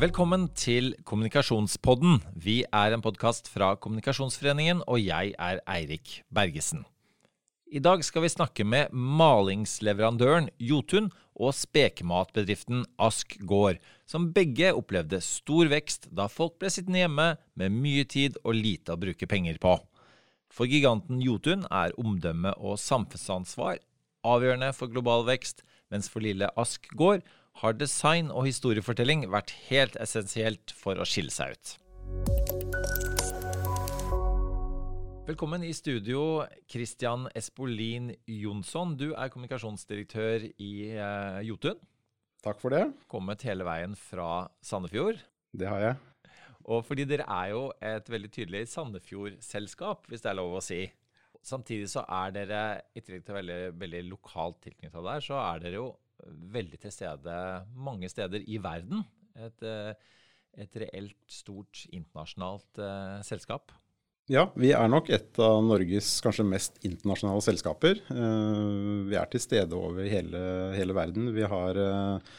Velkommen til Kommunikasjonspodden. Vi er en podkast fra Kommunikasjonsforeningen, og jeg er Eirik Bergesen. I dag skal vi snakke med malingsleverandøren Jotun og spekematbedriften Ask gård, som begge opplevde stor vekst da folk ble sittende hjemme med mye tid og lite å bruke penger på. For giganten Jotun er omdømme og samfunnsansvar avgjørende for global vekst, mens for lille Ask gård har design og historiefortelling vært helt essensielt for å skille seg ut. Velkommen i studio, Christian Espolin Jonsson. Du er kommunikasjonsdirektør i eh, Jotun. Takk for det. Kommet hele veien fra Sandefjord. Det har jeg. Og fordi dere er jo et veldig tydelig Sandefjord-selskap, hvis det er lov å si. Samtidig så er dere, i tillegg til veldig, veldig lokalt tilknytta der, så er dere jo veldig til stede mange steder i verden. Et, eh, et reelt stort internasjonalt uh, selskap. Ja, vi er nok et av Norges kanskje mest internasjonale selskaper. Uh, vi er til stede over hele, hele verden. Vi har uh,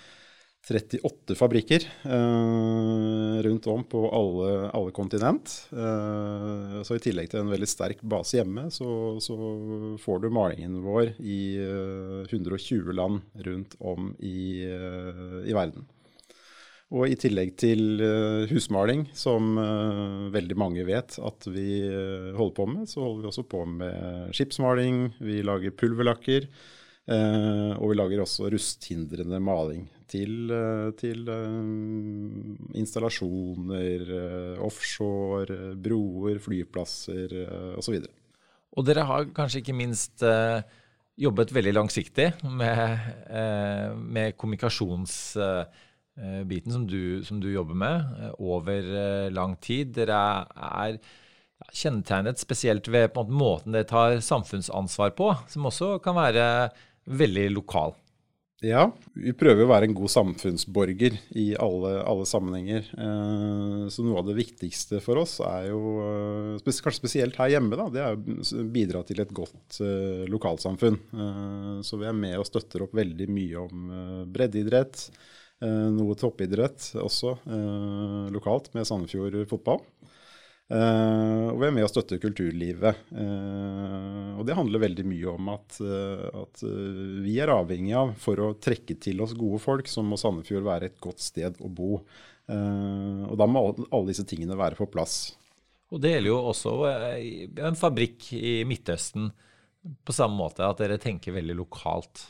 38 fabrikker rundt om på alle, alle kontinent. så i tillegg til en veldig sterk base hjemme, så, så får du malingen vår i 120 land rundt om i, i verden. Og i tillegg til husmaling, som veldig mange vet at vi holder på med, så holder vi også på med skipsmaling, vi lager pulverlakker. Og vi lager også rusthindrende maling til, til installasjoner, offshore, broer, flyplasser osv. Og, og dere har kanskje ikke minst eh, jobbet veldig langsiktig med, eh, med kommunikasjonsbiten som, som, du jobber med over lang tid. Dere er kjennetegnet spesielt ved måte, måten dere tar samfunnsansvar på, som også kan være veldig lokal. Ja, vi prøver å være en god samfunnsborger i alle, alle sammenhenger. Eh, så noe av det viktigste for oss er jo, eh, kanskje spesielt her hjemme, da, det er å bidra til et godt eh, lokalsamfunn. Så vi er med og støtter opp veldig mye om breddeidrett, noe toppidrett også lokalt med Sandefjord fotball. Uh, og vi er med og støtter kulturlivet. Uh, og det handler veldig mye om at, uh, at vi er avhengig av, for å trekke til oss gode folk, så må Sandefjord være et godt sted å bo. og da må alle disse tingene være på plass. Og det gjelder jo også en fabrikk i Midtøsten på samme måte, at dere tenker veldig lokalt.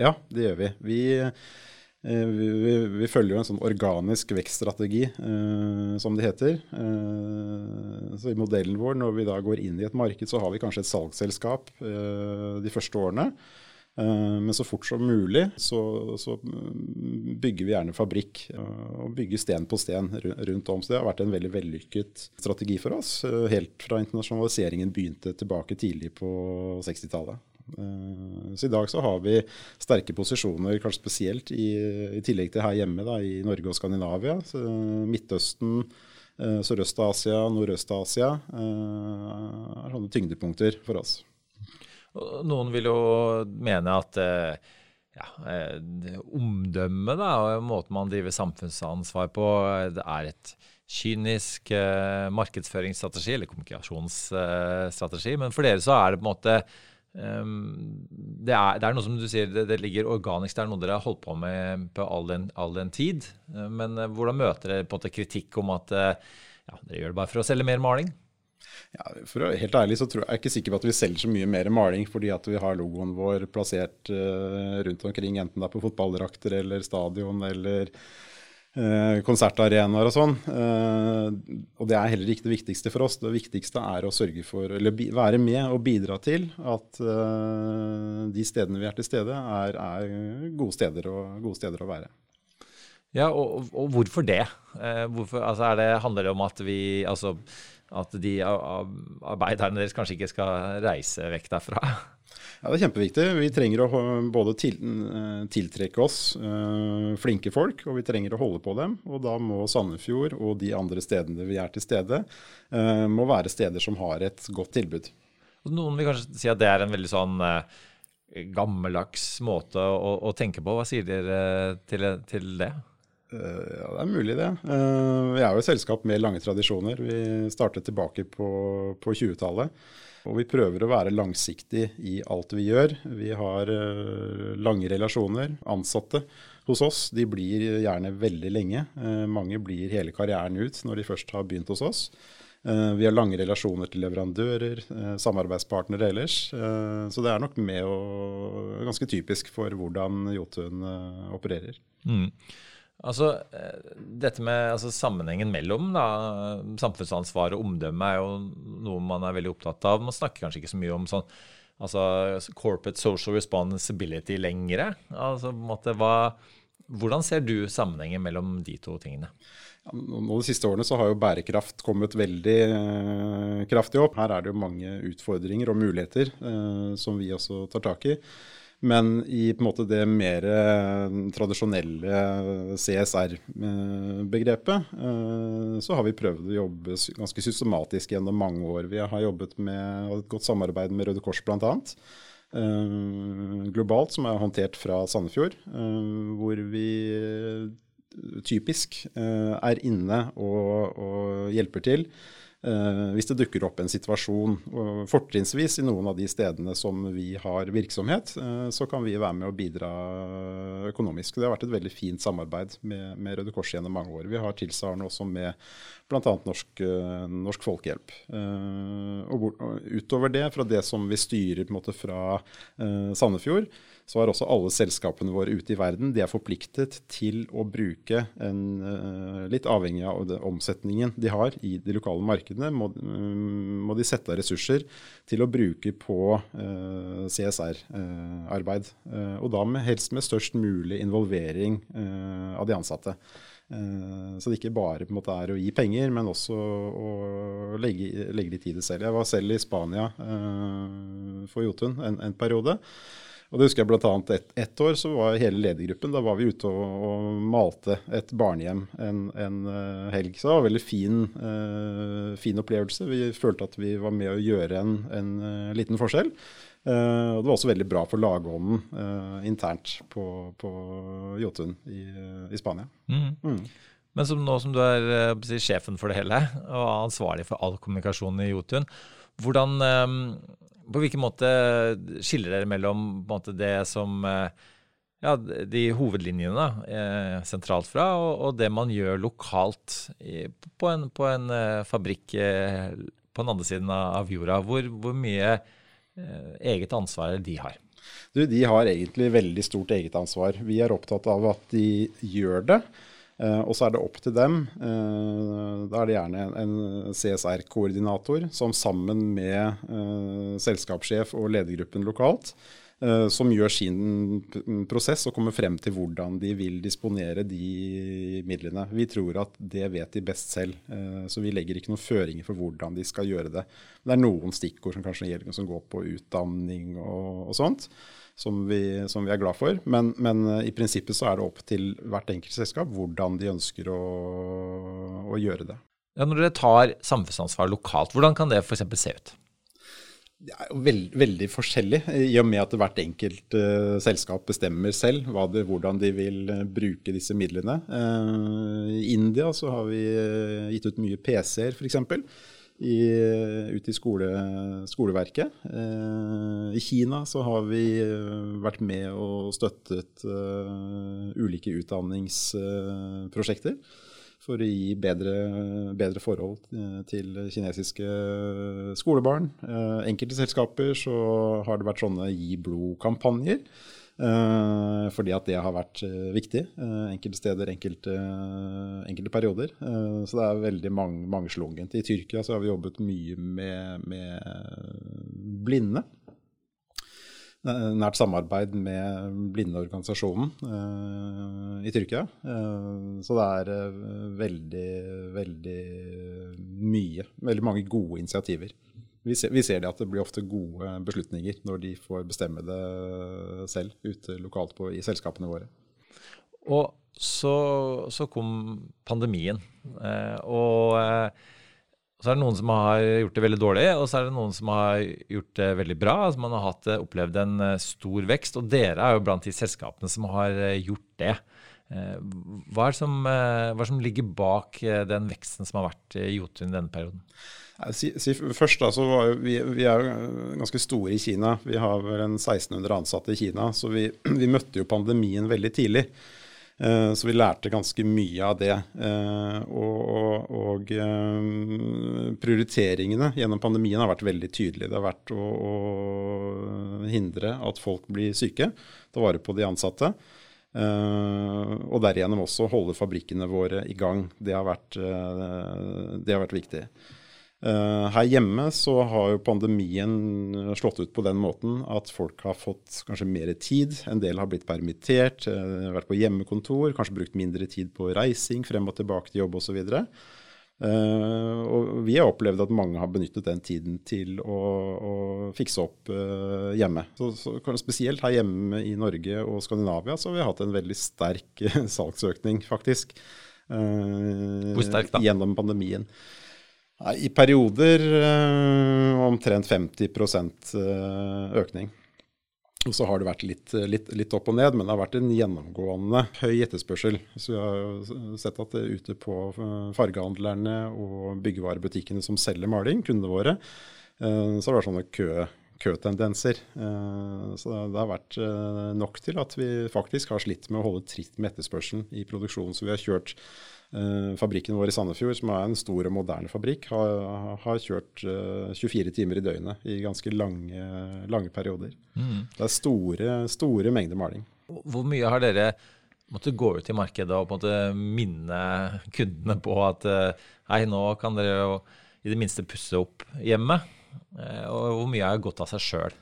Ja, det gjør vi. Vi vi, vi, vi, følger jo en sånn organisk vekststrategi, eh, som det heter. Eh, så I modellen vår, når vi da går inn i et marked, så har vi kanskje et salgsselskap eh, de første årene. Eh, men så fort som mulig så, så, bygger vi gjerne fabrikk eh, og bygger sten på sten rundt om. Så det har vært en veldig vellykket strategi for oss, helt fra internasjonaliseringen begynte tilbake tidlig på 60-tallet. Eh, så i dag så har vi sterke posisjoner, kanskje spesielt i, i tillegg til her hjemme da, i Norge og Skandinavia. Så Midtøsten, eh, Sørøst-Asia, Nordøst-Asia eh, er sånne tyngdepunkter for oss. Noen vil jo mene at ja, omdømmet og måten man driver samfunnsansvar på, det er et kynisk markedsføringsstrategi eller kommunikasjonsstrategi. Men for dere så er det på en måte det, er, det, er, noe som du sier, det, det, ligger organisk. Det er noe dere har holdt på med på all den, all den tid. Uh, men uh, hvordan møter dere på en måte kritikk om at uh, ja, dere gjør det bare for å selge mer maling? Ja, for å være helt ærlig så jeg, jeg er ikke sikker på at vi selger så mye mer maling fordi at vi har logoen vår plassert rundt omkring, enten det er på fotballdrakter eller stadion eller Eh, konsertarenaer og sånn. Eh, og det er heller ikke det viktigste for oss. Det viktigste er å sørge for, eller være med og bidra til at eh, de stedene vi er til stede, er, er gode, steder å, gode, steder å, være. Ja, og, og hvorfor det? Hvorfor, altså det? Handler det om at vi altså, at de arbeiderne deres kanskje ikke skal reise vekk derfra? Ja, Det er kjempeviktig. Vi trenger å både til, eh, tiltrekke oss uh, flinke folk, og vi trenger å holde på dem. Og da må Sandefjord og de andre stedene vi er til stede, uh, må være steder som har et godt tilbud. Noen vil kanskje si at det er en veldig sånn gammeldags måte å, å, tenke på. Hva sier dere til, til det? Ja, det er mulig, det. Vi er jo et selskap med lange tradisjoner. Vi startet tilbake på, på 20-tallet. Og vi prøver å være langsiktig i alt vi gjør. Vi har lange relasjoner. Ansatte hos oss de blir gjerne veldig lenge. Mange blir hele karrieren ut når de først har begynt hos oss. Eh, vi har lange relasjoner til leverandører, eh, samarbeidspartnere ellers. Eh, så det er nok med og ganske typisk for hvordan Jotun opererer. Mm. Altså, Dette med altså, sammenhengen mellom da, samfunnsansvar og omdømme er jo noe man er veldig opptatt av. Man snakker kanskje ikke så mye om sånn, altså, corporate social responsibility lenger. Altså, måte, hva, hvordan ser du sammenhengen mellom de to tingene? Nå De siste årene så har jo bærekraft kommet veldig eh, kraftig opp. Her er det jo mange utfordringer og muligheter eh, som vi også tar tak i. Men i på en måte det mer eh, tradisjonelle CSR-begrepet eh, så har vi prøvd å jobbe ganske systematisk gjennom mange år. Vi har jobbet med et godt samarbeid med Røde Kors bl.a. Eh, globalt, som er håndtert fra Sandefjord. Hvor vi typisk eh, er inne og, og hjelper til eh, hvis det dukker opp en situasjon. Fortrinnsvis i noen av de stedene som vi har virksomhet, eh, så kan vi være med å bidra økonomisk. Det har vært et veldig fint samarbeid med, med Røde Kors gjennom mange år. Vi har tilsvarende også med bl.a. Norsk, Norsk Folkehjelp. Og utover det, fra det som vi styrer måte, fra Sandefjord, så har også alle selskapene våre ute i verden de er forpliktet til å bruke en, eh, litt avhengig av det, omsetningen de har i de lokale markedene, må, mm, må de sette av ressurser til å bruke på eh, CSR-arbeid. Uh, og da med, helst med størst mulig involvering av de ansatte. Så det ikke bare måte, er å gi penger, men også å legge, legge litt i det selv. Jeg var selv i Spania for Jotun en, en periode. Og det husker jeg bl.a. Ett et år så var hele ledergruppen da var vi ute og, og malte et barnehjem en, en uh, helg. Så det var en veldig fin, uh, fin, opplevelse. Vi følte at vi var med å gjøre en, en uh, liten forskjell. og det var også veldig bra for lagånden internt på, på Jotun i, i Spania. Mm. Mm. Men som nå som du er sjefen for det hele og ansvarlig for all kommunikasjon i Jotun, hvordan på hvilken måte skiller dere mellom måte, det som eh, ja, de hovedlinjene eh, sentralt fra, og, og, det man gjør lokalt i, på, en, på en eh, fabrikk eh, på den andre siden av jorda? Hvor, hvor mye eh, eget ansvar de har? Du, de har egentlig veldig stort eget ansvar. Vi er opptatt av at de gjør det. Uh, og så er det opp til dem. Uh, da er det gjerne en, CSR-koordinator som sammen med uh, selskapssjef og ledergruppen lokalt som gjør sin prosess og kommer frem til hvordan de vil disponere de midlene. Vi tror at det vet de best selv, så vi legger ikke noen føringer for hvordan de skal gjøre det. Det er noen stikkord som kanskje gjelder, som går på utdanning og, og sånt som vi, som vi er glad for. Men, men, eh, i prinsippet så er det opp til hvert enkelt selskap hvordan de ønsker å, å gjøre det. Ja, når dere tar samfunnsansvar lokalt, hvordan kan det f.eks. se ut? Det er jo veld, veldig forskjellig, i og med at hvert enkelt uh, selskap bestemmer selv det, hvordan de vil bruke disse midlene. Uh, I India så har vi gitt ut mye PC-er, f.eks i, ut i skole, skoleverket. Eh, I Kina så har vi eh, vært med og støttet uh, ulike utdanningsprosjekter for å gi bedre, bedre forhold til kinesiske skolebarn. Enkelte selskaper så har det vært sånne gi blod-kampanjer. Uh, fordi at det har vært uh, viktig. Uh, enkelte steder, enkelte, enkelte perioder. så det er veldig mang, mangslungent. I Tyrkia så har vi jobbet mye med, med blinde. Nært samarbeid med blindeorganisasjonen i Tyrkia. så det er veldig, veldig mye. Veldig mange gode initiativer vi ser, vi ser, det at det blir ofte gode beslutninger når de får bestemme det selv ute lokalt på, i selskapene våre. Og så, så kom pandemien. Eh, og eh, så er det noen som har gjort det veldig dårlig, og så er det noen som har gjort det veldig bra. Altså man har hatt, opplevd en eh, stor vekst, og dere er jo blant de selskapene som har eh, gjort det. Hva er, som, hva er det som ligger bak den veksten som har vært i Jotun i denne perioden? Si, si, først da, så var jo, vi, vi, er jo ganske store i Kina. Vi har vel en 1600 ansatte i Kina. Så vi, vi møtte jo pandemien veldig tidlig. Eh, så vi lærte ganske mye av det. Eh, og, og eh, prioriteringene gjennom pandemien har vært veldig tydelige. Det har vært å, å hindre at folk blir syke, ta vare på de ansatte. og derigjennom også holde fabrikkene våre i gang. Det har vært, det har vært viktig. Uh, her hjemme så har jo pandemien slått ut på den måten at folk har fått kanskje mer tid. En del har blitt permittert, uh, vært på hjemmekontor, kanskje brukt mindre tid på reising frem og tilbake til jobb osv. Uh, og vi har opplevd at mange har benyttet den tiden til å, å fikse opp uh, hjemme. Så, så, spesielt her hjemme i Norge og Skandinavia så har vi hatt en veldig sterk salgsøkning, faktisk. Hvor sterk da? Gjennom pandemien. I perioder øh, omtrent 50% øh, økning. Og så har det vært litt, litt, litt, opp og ned, men det har vært en gjennomgående høy etterspørsel. Så vi har sett at ute på eh, fargehandlerne og byggevarebutikkene som selger maling, kundene våre, så har det vært sånne kø, køtendenser. Så det har vært nok til at vi faktisk har slitt med å holde tritt med etterspørselen i produksjonen. Så vi har kjørt Eh, fabrikken vår i Sandefjord, som er en stor og moderne fabrikk, har, har kjørt 24 eh, timer i døgnet i ganske lange, lange perioder. Mm. Det er store, store mengder maling. Hvor mye har dere måttet gå ut i markedet og på en måte minne kundene på at eh, hei, nå kan dere jo i det minste pusse opp hjemme? Og hvor mye har gått av seg sjøl?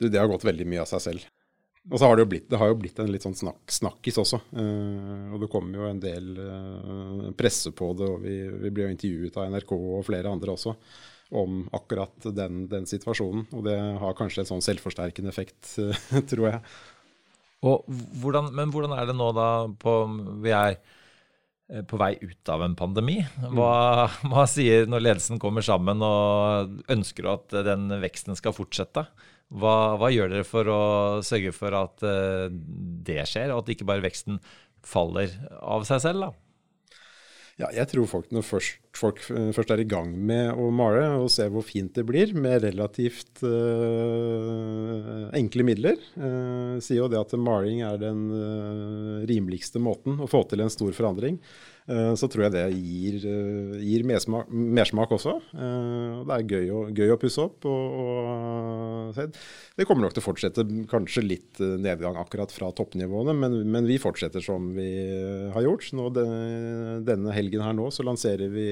Det har gått veldig mye av seg selv. Og så har det jo blitt, det har jo blitt en litt sånn snak, snakkis også. Eh, og det kommer jo en del eh, presse på det, og vi, vi blir jo intervjuet av NRK og flere andre også om akkurat den, den situasjonen. Og det har kanskje en sånn selvforsterkende effekt, tror jeg. Hvordan, men hvordan er det nå da på Vi er på vei ut av en pandemi. Hva, hva sier når ledelsen kommer sammen og ønsker at den veksten skal fortsette? Hva, hva, gjør dere for å sørge for at uh, det skjer, og at ikke bare veksten faller av seg selv? da? Ja, jeg tror folk når først, folk eh, først er i gang med å male og ser hvor fint det blir med relativt uh, enkle midler, uh, sier jo det at maling er den uh, rimeligste måten å få til en stor forandring. Eh, så tror jeg det gir, eh, gir mersmak, også. Eh, det er gøy å, gøy å pusse opp. Og, og, det kommer nok til å fortsette kanskje litt nedgang akkurat fra toppnivåene, men, men vi fortsetter som vi har gjort. Nå, denne helgen her nå så lanserer vi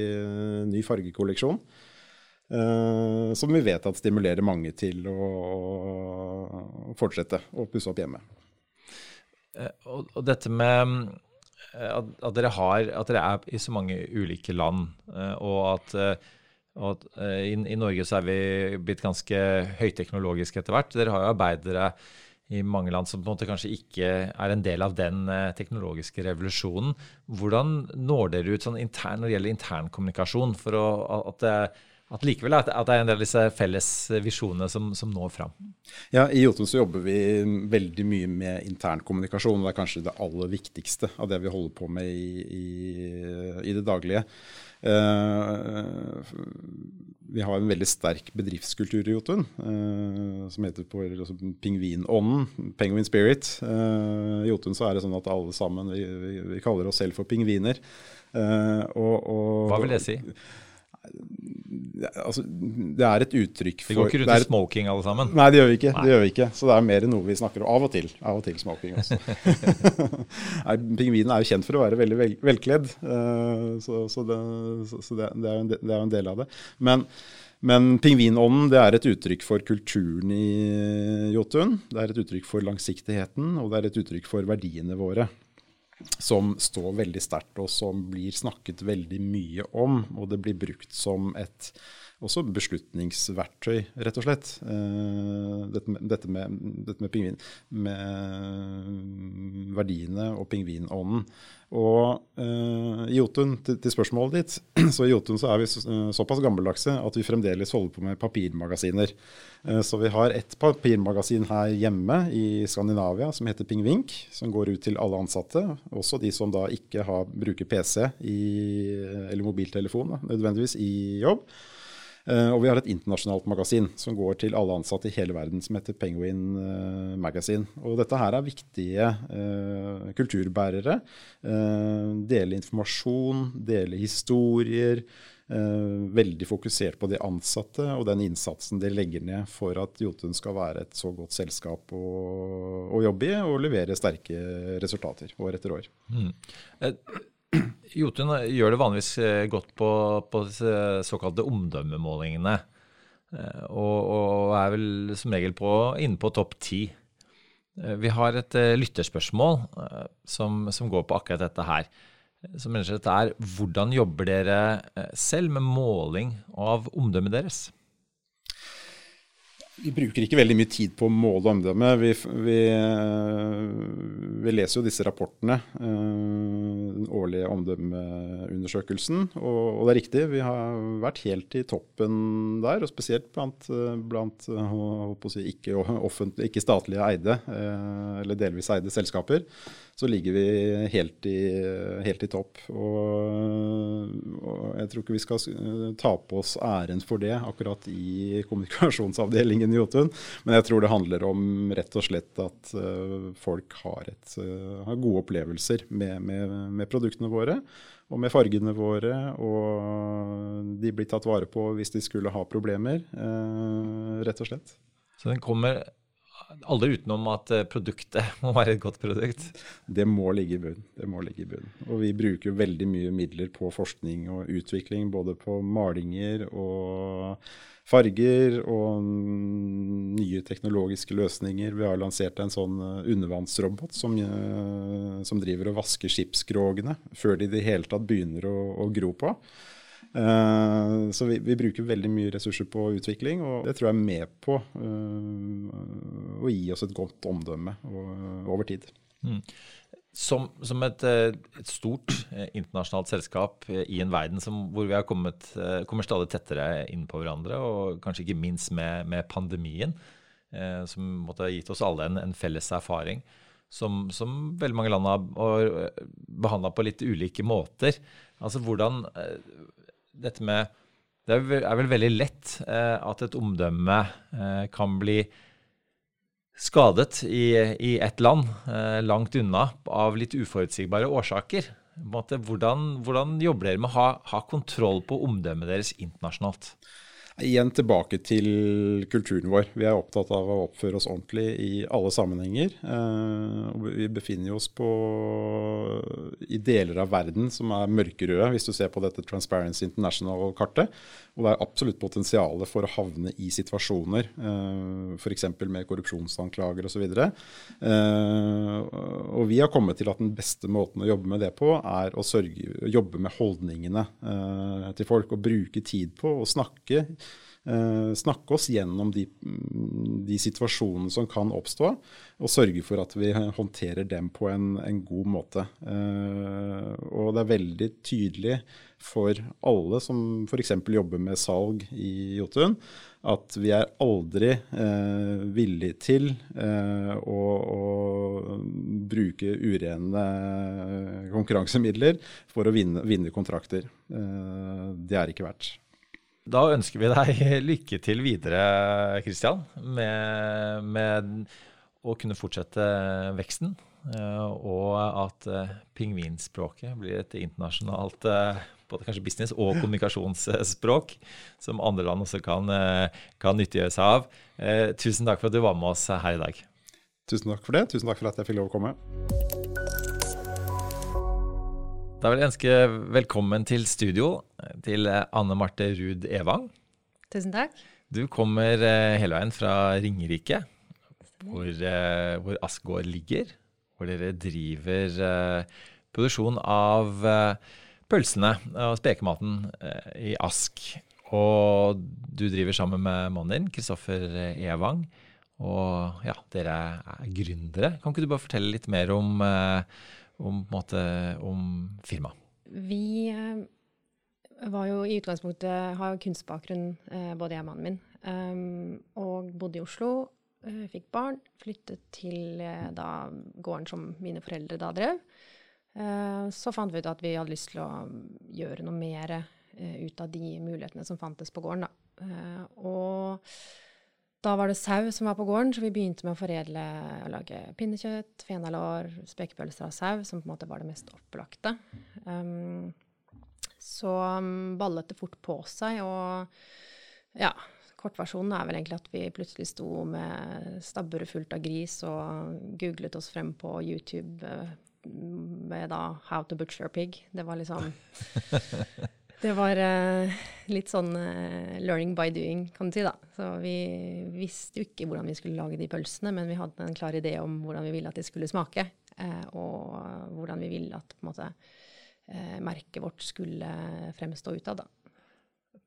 ny fargekolleksjon. som vi vet at stimulerer mange til å, å fortsette å pusse opp hjemme. Og, dette med Eh, at, at, dere har, at dere er i så mange ulike land, eh, og at, eh, og at i, i, Norge så er vi blitt ganske høyteknologiske etter hvert. Dere har jo arbeidere i mange land som på en måte kanskje ikke er en del av den teknologiske revolusjonen. Hvordan når dere ut sånn intern, når det gjelder internkommunikasjon, for å, at det at likevel at, det er en del av disse felles visjonene som, som når fram. Ja, I Jotun så jobber vi veldig mye med internkommunikasjon. Det er kanskje det aller viktigste av det vi holder på med i, i, i det daglige. Uh, vi har en veldig sterk bedriftskultur i Jotun uh, som heter på altså, pingvinånden, penguin spirit. Uh, I Jotun så er det sånn at alle sammen, vi, vi, vi kaller oss selv for pingviner. Og, og, Hva vil det si? Altså, det er et uttrykk for Vi går ikke rundt i smoking alle sammen? Nei, det gjør vi ikke. det gjør vi ikke. Så det er mer noe vi snakker om av og til. Av og til smoking også. Pingvinen er jo kjent for å være veldig vel, velkledd, uh, så, så, det, så det, det, er en, det, er jo en del av det. Men, men pingvinånden det er et uttrykk for kulturen i Jotun. Det er et uttrykk for langsiktigheten, og det er et uttrykk for verdiene våre som står veldig sterkt, og som blir snakket veldig mye om. Og det blir brukt som et også beslutningsverktøy, rett og slett. Uh, dette, med, dette, med, pingvin, med verdiene og pingvinånden, Og uh, Jotun, til, til, spørsmålet ditt, så i Jotun så er vi så, såpass gammeldagse at vi fremdeles holder på med papirmagasiner. Uh, så vi har et papirmagasin her hjemme i Skandinavia som heter Pingvink, som går ut til alle ansatte. Også de som da ikke har, bruker PC i, eller mobiltelefon nødvendigvis i jobb. Uh, og vi har et internasjonalt magasin som går til alle ansatte i hele verden, som heter Penguin uh, Magazine. Og dette her er viktige uh, kulturbærere. dele informasjon, dele historier. veldig fokusert på de ansatte og den innsatsen de legger ned for at Jotun skal være et så godt selskap å, å jobbe i og levere sterke resultater år etter år. Mm. Jotun gjør det vanligvis eh, godt på, på såkalte omdømmemålingene. Eh, og, og, er vel som regel på, inne på topp ti. Eh, vi har et lytterspørsmål som, som, går på akkurat dette her. Som mener dette er hvordan jobber dere selv med måling av omdømmet deres? Vi bruker ikke veldig mye tid på å måle omdømme. Vi, vi, vi, leser jo disse rapportene, øh, den årlige omdømmeundersøkelsen. Og, og, det er riktig, vi har vært helt i toppen der. Og spesielt blant, blant si, ikke, ikke, eide, eller delvis eide selskaper så ligger vi helt i, helt i topp. Og, og, jeg tror ikke vi skal ta på oss æren for det akkurat i kommunikasjonsavdelingen i Jotun, men jeg tror det handler om rett og slett at uh, folk har, et, uh, har, gode opplevelser med, med, med, produktene våre. Og med fargene våre, og de blir tatt vare på hvis de skulle ha problemer, eh, rett og slett. Så den kommer aldri utenom at eh, produktet må være et godt produkt. Det må ligge i bunnen. Det må ligge i bunnen. Og vi bruker veldig mye midler på forskning og utvikling, både på malinger og farger og nye teknologiske løsninger. Vi har lansert en sånn eh, undervannsrobot som, eh, som driver og vasker skipskrogene før de i det hele tatt begynner å, å gro på. Uh, så vi, vi, bruker veldig mye ressurser på utvikling, og det tror jeg er med på uh, å gi oss et godt omdømme over tid. Mm. Som, som et, eh, et, stort internasjonalt selskap i en verden som, hvor vi kommet, kommer stadig tettere inn på hverandre, og kanskje ikke minst med, med pandemien, eh, som måtte ha gitt oss alle en, en felles erfaring, som, som, veldig mange land har behandla på litt ulike måter. Altså hvordan dette med Det er vel veldig lett eh, at et omdømme eh, kan bli skadet i, i ett land, eh, langt unna, av litt uforutsigbare årsaker. Hvordan, hvordan, jobber dere med å ha, ha kontroll på omdømmet deres internasjonalt? Igjen tilbake til kulturen vår. Vi er opptatt av å oppføre oss ordentlig i alle sammenhenger. Eh, vi befinner oss på, i deler av verden som er mørkerøde, hvis du ser på dette Transparency International-kartet. Og det er absolutt potensial for å havne i situasjoner, eh, f.eks. med korrupsjonsanklager osv. Uh, og vi har kommet til at den beste måten å jobbe med det på, er å sørge, jobbe med holdningene til folk. Og bruke tid på å snakke snakke oss gjennom de, de, situasjonene som kan oppstå, og sørge for at vi håndterer dem på en, en god måte. Uh, og det er veldig tydelig for alle som f.eks. jobber med salg i Jotun, at vi er aldri eh, villig til å, å, bruke urene konkurransemidler for å vinne, vinne kontrakter. det er ikke verdt. Da ønsker vi deg lykke til videre, Kristian, med, med, å kunne fortsette veksten. Eh, og at eh, pingvinspråket blir et internasjonalt eh, både kanskje business- og kommunikasjonsspråk som andre land også kan, kan nyttiggjøre seg av. Tusen takk for at du var med oss her i dag. Tusen takk for det. Tusen takk for at jeg fikk lov å komme. Da vil jeg ønske velkommen til studio til Anne Marte Ruud Evang. Tusen takk. Du kommer eh, hele veien fra Ringerike, hvor, eh, hvor Askgård ligger. Hvor dere driver eh, produksjon av pølsene og spekematen i Ask. Og du driver sammen med mannen din, Kristoffer Evang. Og ja, dere er gründere. Kan ikke du bare fortelle litt mer om om, måte, om firmaet? Vi eh, var jo i utgangspunktet har jo kunstbakgrunn, eh, både jeg og mannen min. Um, og bodde i Oslo. Fikk barn. Flyttet til da, gården som mine foreldre da drev. Så fant vi ut at vi hadde lyst til å gjøre noe mer ut av de mulighetene som fantes på gården. Da. og da var det sau som var på gården, så vi begynte med å foredle og lage pinnekjøtt, fenalår, spekepølser av sau, som på en måte var det mest opplagte. Um, så um, ballet det fort på seg, og ja Kortversjonen er vel egentlig at vi plutselig sto med stabburet fullt av gris og googlet oss frem på YouTube uh, med da 'How to butcher a pig'. Det var liksom Det var uh, litt sånn uh, learning by doing, kan du si, da. Så vi visste jo ikke hvordan vi skulle lage de pølsene, men vi hadde en klar idé om hvordan vi ville at de skulle smake, og hvordan vi ville at måte merket vårt skulle fremstå utad.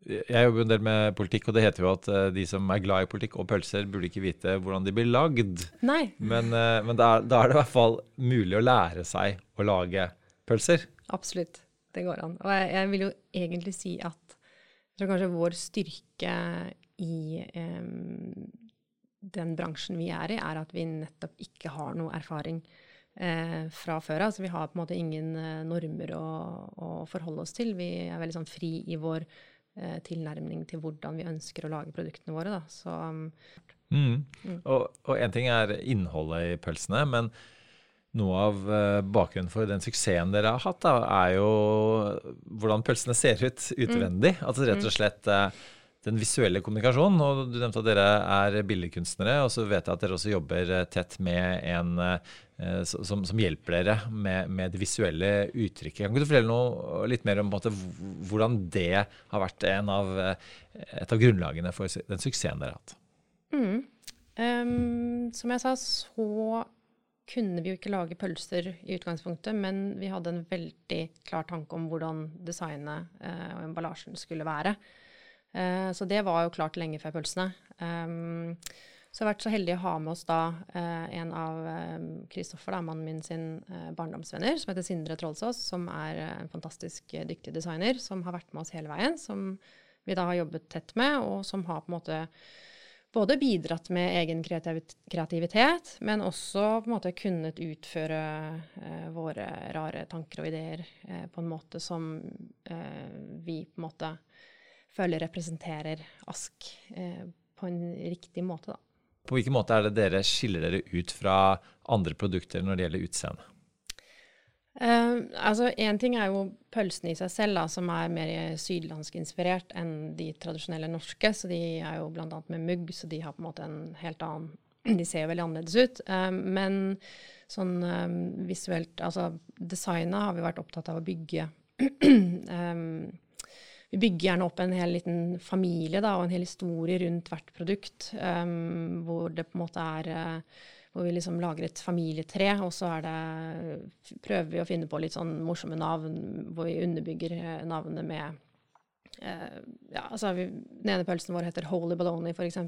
Jeg jobber en del med politikk, og det heter jo at uh, de som er glad i politikk og pølser, burde ikke vite hvordan de blir lagd. Nei. Men, uh, men da, da, er det i hvert fall mulig å lære seg å lage pølser. Absolutt. Det går an. Og jeg, jeg vil jo egentlig si at jeg tror kanskje vår styrke i eh, den bransjen vi er i, er at vi nettopp ikke har noe erfaring eh, fra før av. Altså, vi har på en måte ingen eh, normer å, å, forholde oss til. Vi er veldig sånn fri i vår eh, tilnærming til hvordan vi ønsker å lage produktene våre. Da. Så, um, mm. Mm. Og én ting er innholdet i pølsene, men noe av uh, bakgrunnen for den suksessen dere har hatt, da, er jo hvordan pølsene ser ut utvendig. Mm. Altså rett og mm. slett uh, den visuelle kommunikasjonen. og Du nevnte at dere er billedkunstnere, og så vet jeg at dere også jobber eh, tett med en eh, som, som hjelper dere med, med, det visuelle uttrykket. Kan du fortelle noe litt mer om måte, hvordan det har vært av, eh, et av grunnlagene for den suksessen dere har hatt? Mm. Um, som jeg sa, så kunne vi jo ikke lage pølser i utgangspunktet, men vi hadde en veldig klar tanke om hvordan designet eh, og emballasjen skulle være. Eh, så det var jo klart lenge før pølsene. Um, så jeg har vært så heldig å ha med oss da eh, en av Kristoffer, mannen min sin barndomsvenner, som heter Sindre Trollsås, som er en fantastisk dyktig designer, som har vært med oss hele veien, som vi da har jobbet tett med, og som har på en måte både bidratt med egen kreativitet, men også på en måte kunnet utføre eh, våre rare tanker og ideer eh, på en måte som eh, vi på en måte føler representerer Ask eh, på en riktig måte, da. På hvilken måte er det dere skiller dere ut fra andre produkter når det gjelder utseende? Uh, altså, Én ting er jo pølsene i seg selv, da, som er mer sydlandsk-inspirert enn de tradisjonelle norske. Så de er jo bl.a. med mugg, så de har på en måte en helt annen De ser jo veldig annerledes ut. Uh, men sånn um, visuelt Altså, designet har vi vært opptatt av å bygge um, vi bygger gjerne opp en hel liten familie da, og en hel historie rundt hvert produkt, um, hvor det på en måte er uh, hvor vi liksom lager et familietre, og så det, prøver vi å finne på litt sånn morsomme navn, hvor vi underbygger eh, navnet med eh, ja, altså vi, Den ene pølsen vår heter Holy Baloney, f.eks.,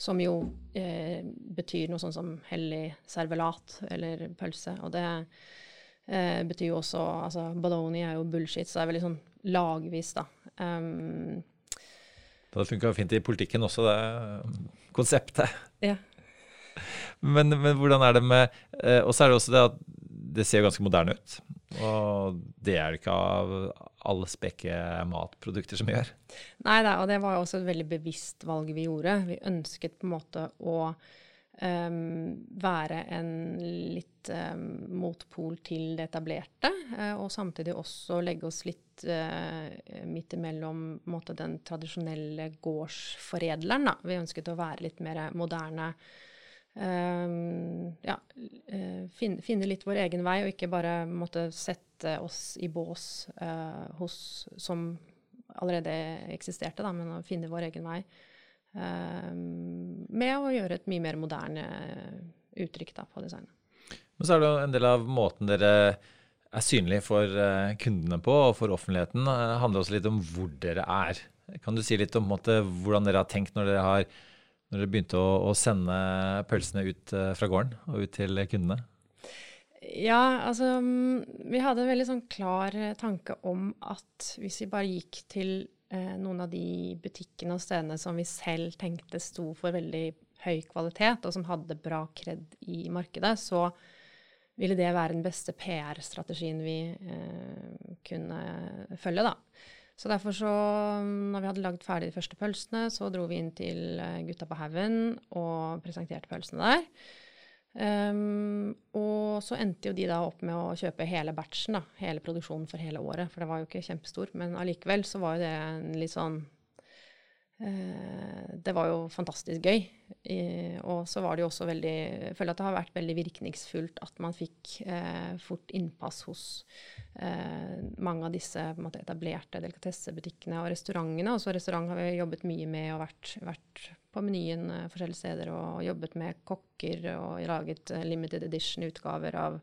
som jo eh, betyr noe sånn som hellig servelat, eller pølse. Og det eh, betyr jo også altså Baloney er jo bullshit, så det er veldig sånn lagvis, da. Um, det hadde funka fint i politikken også, det konseptet. Ja. Men, men, hvordan er det med eh, Og så er det også det at det ser ganske moderne ut. Og det er det ikke av alle spekke matprodukter som gjør. Nei da, og det var jo også et veldig bevisst valg vi gjorde. Vi ønsket på en måte å um, være en litt um, motpol til det etablerte, uh, og samtidig også legge oss litt uh, midt imellom måte, den tradisjonelle gårdsforedleren. Da. Vi ønsket å være litt mer moderne ja, uh, finne, finne, litt vår egen vei, og ikke bare måtte sette oss i bås uh, hos som allerede eksisterte, da, men å finne vår egen vei. Um, med å gjøre et mye mer moderne uttrykk da, på designet. Men så er det jo en del av måten dere er synlige for uh, kundene på, og for offentligheten, Det handler også litt om hvor dere er. Kan du si litt om måte, hvordan dere har tenkt når dere har når dere begynte å, å, sende pølsene ut uh, fra gården og ut til kundene? Ja, altså mm, Vi hadde en veldig sånn klar eh, tanke om at hvis vi bare gikk til eh, noen av de butikkene og stedene som vi selv tenkte sto for veldig høy kvalitet, og som hadde bra kred i markedet, så ville det være den beste PR-strategien vi eh, kunne følge, da. Så derfor så, når vi hadde lagd ferdig de første pølsene, så dro vi inn til eh, Gutta på haugen og presenterte pølsene der. Um, og så endte jo de da opp med å kjøpe hele batchen, da, hele produksjonen for hele året. For det var jo ikke kjempestor. Men allikevel så var jo det en litt sånn det var jo fantastisk gøy. og så var det jo også veldig Jeg føler at det har vært veldig virkningsfullt at man fikk eh, fort innpass hos eh, mange av disse måte, etablerte delikatessebutikkene og restaurantene. Også restaurant har vi jobbet mye med og vært, vært på menyen eh, forskjellige steder og jobbet med kokker og laget eh, limited edition-utgaver av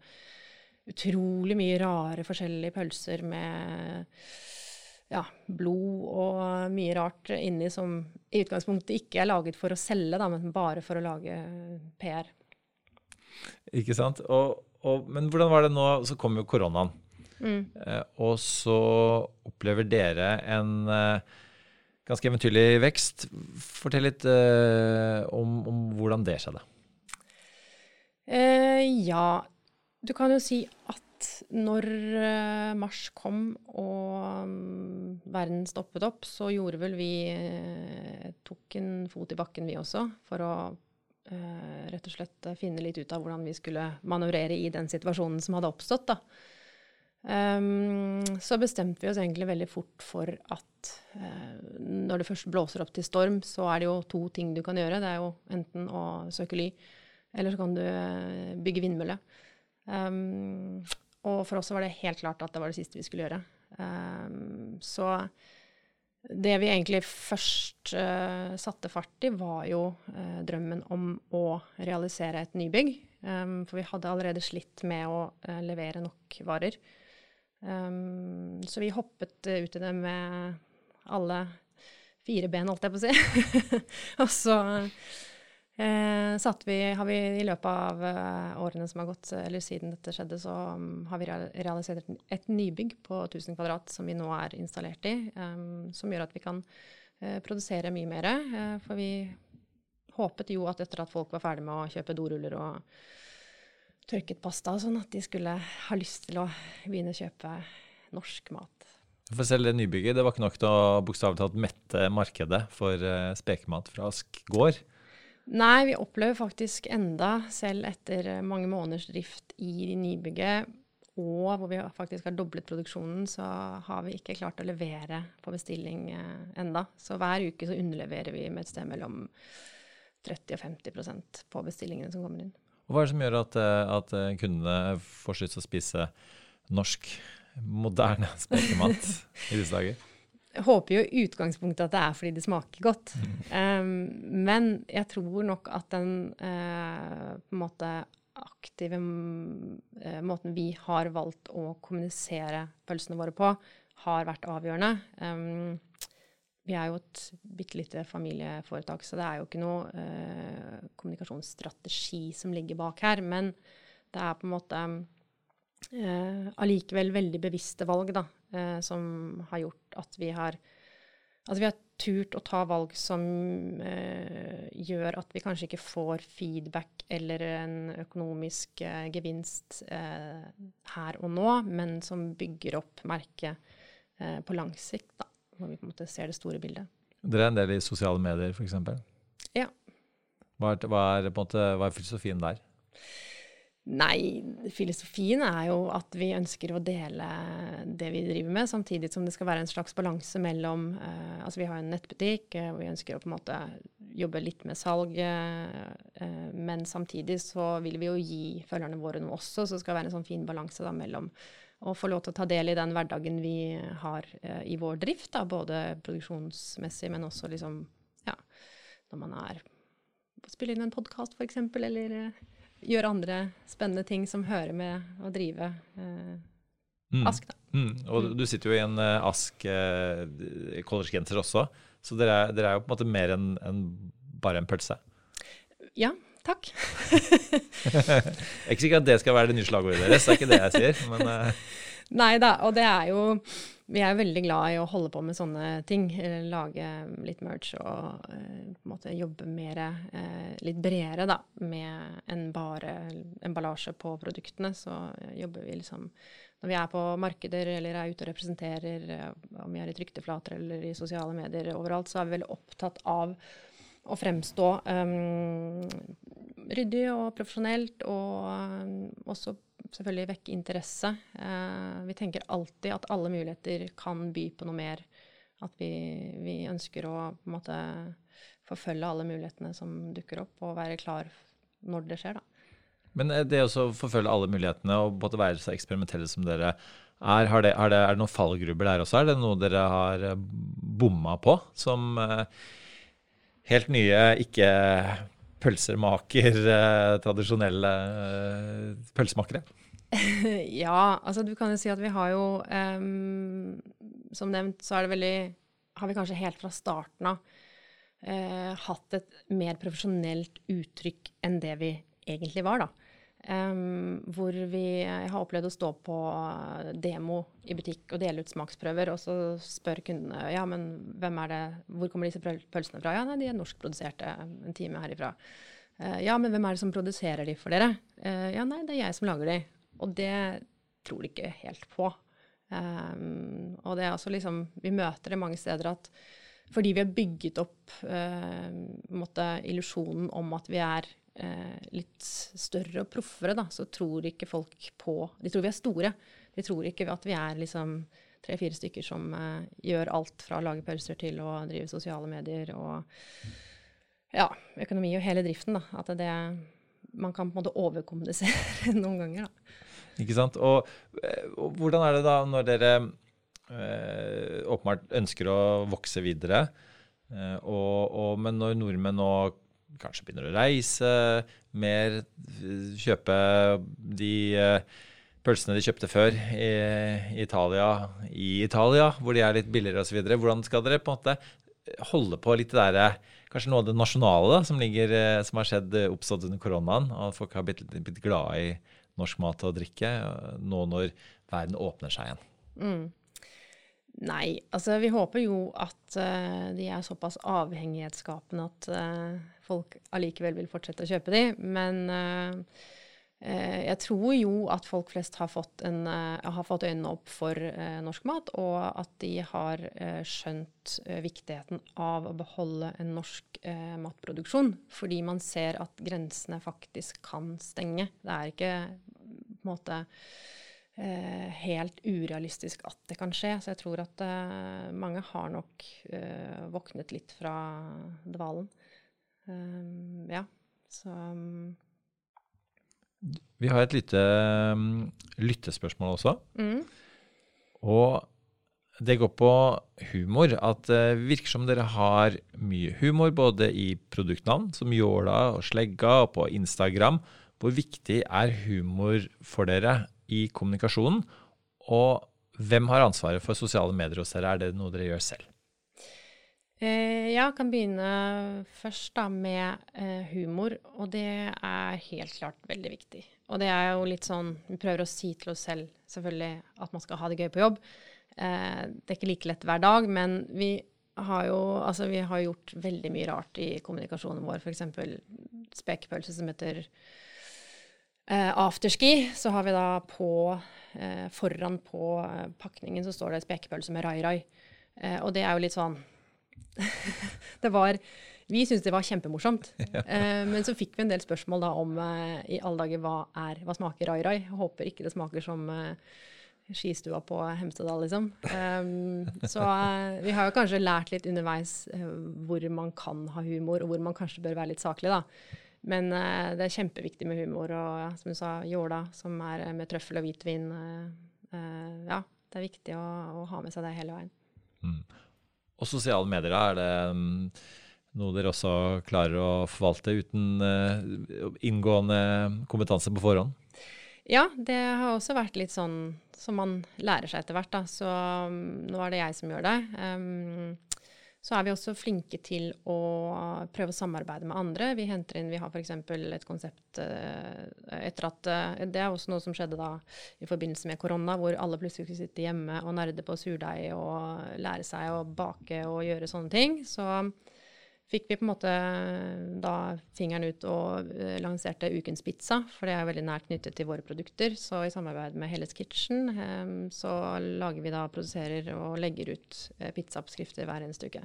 utrolig mye rare forskjellige pølser med ja, blod og mye rart inni som i utgangspunktet ikke er laget for å selge, da, men bare for å lage PR. Ikke sant. Og, og, men hvordan var det nå? Så kom jo koronaen. Mm. Eh, og så opplever dere en eh, ganske eventyrlig vekst. Fortell litt eh, om, om, hvordan det skjedde. Eh, ja, du kan jo si at når uh, mars kom og um, verden stoppet opp, så gjorde vel vi uh, Tok en fot i bakken, vi også, for å uh, rett og slett finne litt ut av hvordan vi skulle manøvrere i den situasjonen som hadde oppstått. da. Um, så bestemte vi oss egentlig veldig fort for at når det først blåser opp til storm, så er det jo to ting du kan gjøre. Det er jo enten å søke ly, eller så kan du bygge vindmølle. Um, og for oss var det helt klart at det var det siste vi skulle gjøre. Um, så det vi egentlig først uh, satte fart i, var jo uh, drømmen om å realisere et nybygg. Um, for vi hadde allerede slitt med å uh, levere nok varer. Um, så vi hoppet ut i det med alle fire ben, holdt jeg på å si. og så Eh, vi, har vi I løpet av uh, årene som har gått, eller siden dette skjedde, så um, har vi realisert et, nybygg på 1000 kvadrat som vi nå er installert i. Um, som gjør at vi kan produsere mye mer. For vi håpet jo at etter at folk var ferdig med å kjøpe doruller og tørket pasta, sånn at de skulle ha lyst til å begynne å kjøpe norsk mat. For selv det nybygget det var ikke nok til å bokstavelig talt mette markedet for spekemat fra Ask gård? Nei, vi opplever faktisk enda, selv etter mange måneders drift i nybygget, og hvor vi faktisk har doblet produksjonen, så har vi ikke klart å levere på bestilling eh, enda. Så hver uke så underleverer vi med et sted mellom 30 og 50% på bestillingene som kommer inn. Og hva er det som gjør at, eh, at eh, kundene får lyst til å spise norsk, moderne spekemat i disse dager? Håper jo i utgangspunktet at det er fordi det smaker godt. Um, men jeg tror nok at den uh, på en måte aktive uh, måten vi har valgt å kommunisere pølsene våre på, har vært avgjørende. Um, vi er jo et bitte lite familieforetak, så det er jo ikke noe uh, kommunikasjonsstrategi som ligger bak her. Men det er på en måte allikevel veldig bevisste valg, da eh, som har gjort at vi har Altså vi har turt å ta valg som eh, gjør at vi kanskje ikke får feedback eller en økonomisk eh, gevinst eh, her og nå, men som bygger opp merket eh, på lang sikt, da, hvor vi på en måte ser det store bildet. Dere er en del i sosiale medier, f.eks.? Ja. Hva er, hva er, måte, hva er filosofien der? Nei, filosofien er jo at vi ønsker å dele det vi driver med, samtidig som det skal være en slags balanse mellom uh, Altså vi har en nettbutikk, uh, og vi ønsker å på en måte jobbe litt med salg, uh, men samtidig så vil vi jo gi følgerne våre noe også, så det skal være en sånn fin balanse da mellom å få lov til å ta del i den hverdagen vi har i vår drift, da, både produksjonsmessig, men også liksom ja, når man er spille inn en podkast, f.eks., eller gjøre andre spennende ting som hører med å drive eh, mm. Ask. Da. Mm. Og mm. du sitter jo i en eh, Ask-collegegenser eh, også, så dere er, dere er, jo på en måte mer enn en bare en pølse? Ja, Takk. Jeg er ikke sikker at det skal være det nye slagordet deres, det er ikke det jeg sier. Men eh. Nei da, og det er jo Vi er veldig glad i å holde på med sånne ting. Lage litt merch og en måte jobbe mer uh, litt bredere da, med enn bare emballasje på produktene. Så jobber vi liksom Når vi er på markeder eller er ute og representerer, om vi er i trykte flater eller i sosiale medier overalt, så er vi veldig opptatt av å fremstå um, ryddig og profesjonelt, og um, også selvfølgelig vekke interesse. Uh, vi tenker alltid at alle muligheter kan by på noe mer. At vi, vi ønsker å på en måte forfølge alle mulighetene som dukker opp, og være klar når det skjer, da. Men eh, det å forfølge alle mulighetene og både være så eksperimentelle som dere er, har det, har det, er det noen fallgrubber der også? Er det noe dere har eh, bomma på som helt nye, ikke pølsermaker, eh, tradisjonelle eh, pølsemakere? ja, altså du kan jo si at vi har jo um, Som nevnt så er det veldig Har vi kanskje helt fra starten av uh, hatt et mer profesjonelt uttrykk enn det vi egentlig var, da. Um, hvor vi Jeg har opplevd å stå på demo i butikk og dele ut smaksprøver, og så spør kundene ja, men hvem er det, hvor kommer disse pølsene fra? Ja, nei, de er norskproduserte en time herifra. Uh, ja, men hvem er det som produserer de for dere? Uh, ja, nei, det er jeg som lager de. Og det tror de ikke helt på. Um, og det er også liksom Vi møter det mange steder at fordi vi har bygget opp uh, illusjonen om at vi er uh, litt større og proffere, da, så tror ikke folk på De tror vi er store. De tror ikke at vi er liksom tre-fire stykker som uh, gjør alt fra å lage pølser til å drive sosiale medier og ja, økonomi og hele driften. da, At det, man kan på en måte overkommunisere noen ganger. da. Ikke sant. Og, eh, og hvordan er det da når dere eh, åpenbart ønsker å vokse videre, eh, og, og, men når nordmenn nå kanskje begynner å reise mer, kjøpe de pølsene de kjøpte før i, Italia, i Italia, hvor de er litt billigere osv. Hvordan skal dere på en måte holde på litt det derre Kanskje noe av det nasjonale som, ligger, som har skjedd oppstått under koronaen, og folk har blitt, blitt glade i norsk mat og drikke nå når verden åpner seg igjen? Mm. Nei, altså vi håper jo at uh, de er såpass avhengighetsskapende at uh, folk allikevel vil fortsette å kjøpe de. Men uh, jeg tror jo at folk flest har fått, en, har fått øynene opp for norsk mat, og at de har skjønt viktigheten av å beholde en norsk matproduksjon. Fordi man ser at grensene faktisk kan stenge. Det er ikke på en måte eh, helt urealistisk at det kan skje. Så jeg tror at eh, mange har nok eh, våknet litt fra dvalen. Ja, så um. Vi har et lite um, lyttespørsmål også. Mm. Og det går på humor. At det uh, virker som dere har mye humor både i produktnavn, som Jåla og Slegga, og på Instagram. Hvor viktig er humor for dere i kommunikasjonen. Og hvem har ansvaret for sosiale medier hos dere? Er det noe dere gjør selv? Eh, jeg kan begynne først da med eh, humor, og det er helt klart veldig viktig. Og det er jo litt sånn Vi prøver å si til oss selv selvfølgelig at man skal ha det gøy på jobb. Eh, det er ikke like lett hver dag, men vi har jo altså vi har gjort veldig mye rart i kommunikasjonen vår. F.eks. spekepølse som heter Eh, afterski så har vi da på eh, Foran på eh, pakningen så står det spekepølse med rai-rai. Og det er jo litt sånn Det var Vi syntes det var kjempemorsomt. Ja. Eh, men så fikk vi en del spørsmål da om eh, i alle dager hva er Hva smaker rai-rai? Håper ikke det smaker som skistua på Hemsedal, liksom. Um, så vi har jo kanskje lært litt underveis hvor man kan ha humor, og hvor man kanskje bør være litt saklig, da. Men det er kjempeviktig med humor. Og ja, som du sa, jåla, som er eh, med trøffel og hvitvin. Ja, det er viktig å, å, ha med seg det hele veien. Mm. Og sosiale medier, er det um, noe dere også klarer å forvalte uten uh, inngående kompetanse på forhånd? Ja, det har også vært litt sånn som man lærer seg etter hvert. Da. Så um, nå er det jeg som gjør det. Um, Så er vi også flinke til å prøve å samarbeide med andre. Vi henter inn, vi har f.eks. et konsept eh, etter at eh, Det er også noe som skjedde da i forbindelse med korona, hvor alle plutselig skulle sitte hjemme og nerde på surdeig og lære seg å bake og gjøre sånne ting. Så fikk vi på en måte da fingeren ut og uh, lanserte Ukens pizza, for det er veldig nært knyttet til våre produkter. Så i samarbeid med Helles Kitchen um, så lager vi da, produserer og legger ut pizzaoppskrifter hver eneste uke.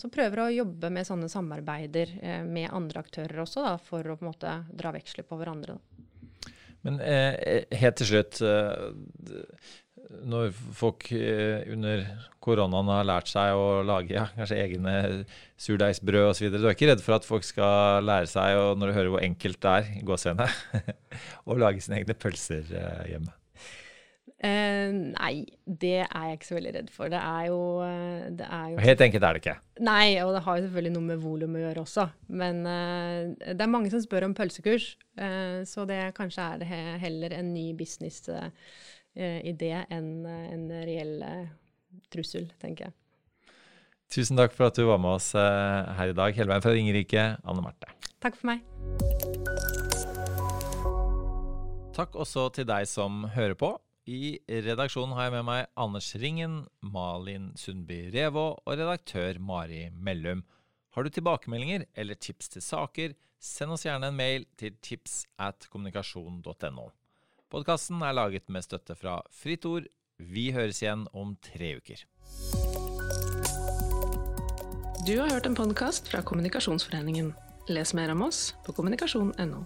Så prøver å jobbe med sånne samarbeider med andre aktører også, da, for å på en måte dra veksler på hverandre. Men helt til slutt når folk eh, under koronaen har lært seg å lage ja, kanskje egne surdeigsbrød osv. Du er ikke redd for at folk skal lære seg, og når du hører hvor enkelt det er, gåsehudene, å lage sine egne pølser eh, hjemme? Eh, nei, det er jeg ikke så veldig redd for. Det er jo, eh, det er jo Helt enkelt er det ikke? Nei, og det har jo selvfølgelig noe med volum å gjøre også. Men eh, det er mange som spør om pølsekurs, eh, så det kanskje er det heller en ny business Eh, det enn eh, en reell eh, trussel, tenker jeg. Tusen takk for at du var med oss her i dag. Hele veien fra Ringerike, Anne Marte. Takk for meg. Takk også til deg som hører på. I redaksjonen har jeg med meg Anders Ringen, Malin Sundby Revå og redaktør Mari Mellum. Har du tilbakemeldinger eller tips til saker, send oss gjerne en mail til tips at kommunikasjon.no. Podkasten er laget med støtte fra Fritt Ord. Vi høres igjen om tre uker. Du har hørt en podkast fra Kommunikasjonsforeningen. Les mer om oss på kommunikasjon.no.